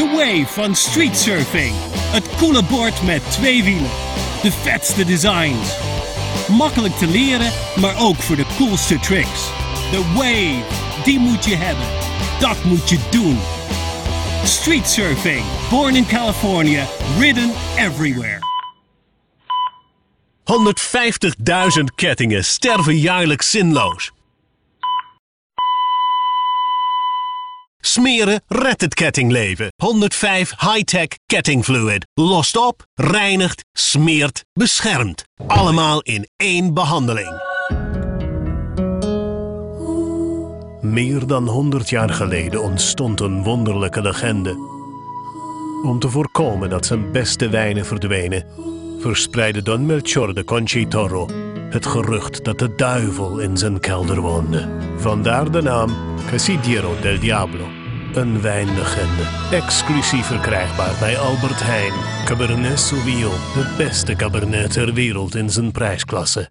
The Wave van Street Surfing. Het coole bord met twee wielen. De vetste designs. Makkelijk te leren, maar ook voor de coolste tricks. The Wave, die moet je hebben. Dat moet je doen. Street Surfing. Born in California, ridden everywhere. 150.000 kettingen sterven jaarlijks zinloos. Smeren redt het kettingleven. 105 high-tech kettingfluid. Lost op, reinigt, smeert, beschermt. Allemaal in één behandeling. Meer dan 100 jaar geleden ontstond een wonderlijke legende. Om te voorkomen dat zijn beste wijnen verdwenen, verspreidde Don Melchor de Conchitoro het gerucht dat de duivel in zijn kelder woonde. Vandaar de naam Casidiero del Diablo. Een wijnlegende, exclusief verkrijgbaar bij Albert Heijn. Cabernet Sauvignon, de beste cabernet ter wereld in zijn prijsklasse.